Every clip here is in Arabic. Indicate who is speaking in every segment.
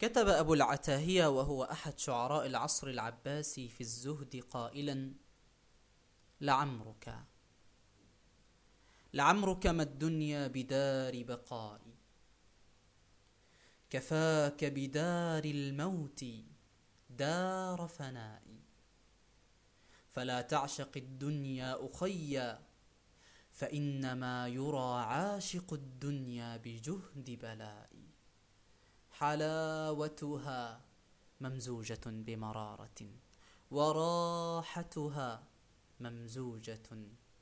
Speaker 1: كتب أبو العتاهية وهو أحد شعراء العصر العباسي في الزهد قائلا لعمرك. لعمرك ما الدنيا بدار بقاء. كفاك بدار الموت دار فناء. فلا تعشق الدنيا أخيّ فإنما يرى عاشق الدنيا بجهد بلاء. حلاوتها ممزوجة بمرارة وراحتها ممزوجة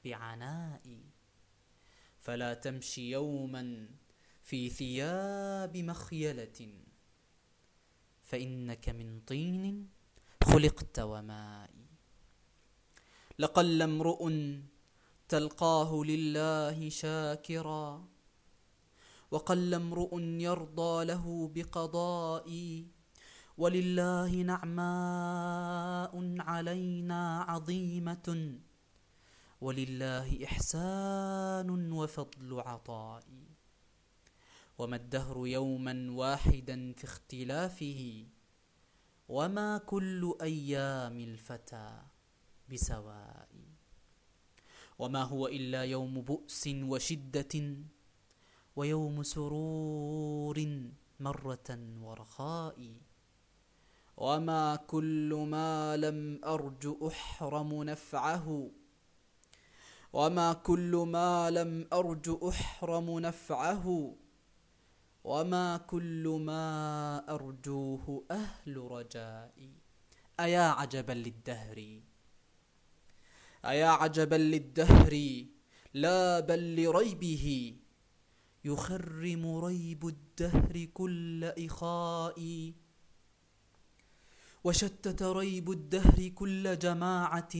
Speaker 1: بعناء. فلا تمشي يوما في ثياب مخيلة فإنك من طين خلقت وماء. لقل امرؤ تلقاه لله شاكرا وقل امرؤ يرضى له بقضائي ولله نعماء علينا عظيمة ولله إحسان وفضل عطائي وما الدهر يوما واحدا في اختلافه وما كل أيام الفتى بسواء وما هو إلا يوم بؤس وشدة ويوم سرور مرة ورخاء. وما كل ما لم أرج أحرم نفعه. وما كل ما لم أرج أحرم نفعه. وما كل ما أرجوه أهل رجائي أيا عجبا للدهر. أيا عجبا للدهر. لا بل لريبه. يخرم ريب الدهر كل إخاء وشتت ريب الدهر كل جماعة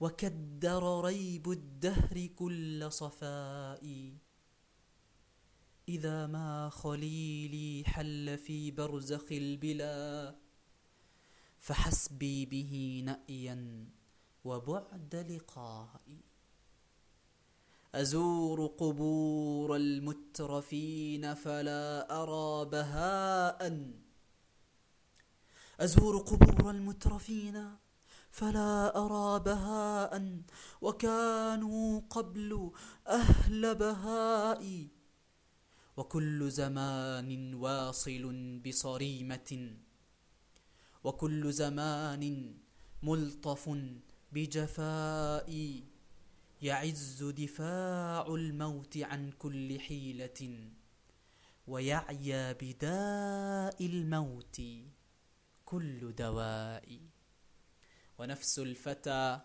Speaker 1: وكدر ريب الدهر كل صفاء إذا ما خليلي حل في برزخ البلا فحسبي به نأيا وبعد لقائي. أزور قبور المترفين فلا أرى بهاء. أزور قبور المترفين فلا أرى بهاء. وكانوا قبل أهل بهاء. وكل زمان واصل بصريمة. وكل زمان ملطف بجفاء. يعز دفاع الموت عن كل حيلة ويعيا بداء الموت كل دواء. ونفس الفتى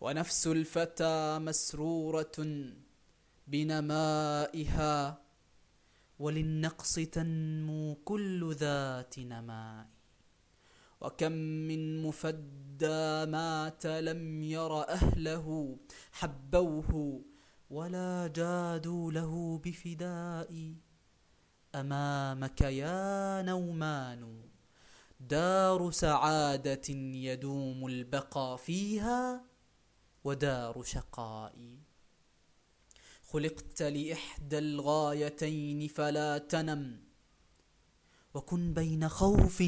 Speaker 1: ونفس الفتى مسرورة بنمائها وللنقص تنمو كل ذات نماء. وكم من مفدى مات لم ير أهله حبوه ولا جادوا له بفداء أمامك يا نومان دار سعادة يدوم البقى فيها ودار شقاء خلقت لإحدى الغايتين فلا تنم وكن بين خوف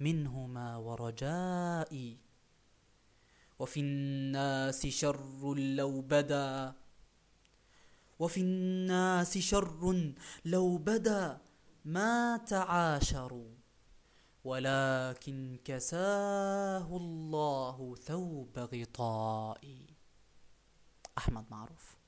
Speaker 1: منهما ورجائي. وفي الناس شر لو بدا. وفي الناس شر لو بدا ما تعاشروا. ولكن كساه الله ثوب غطائي. أحمد معروف.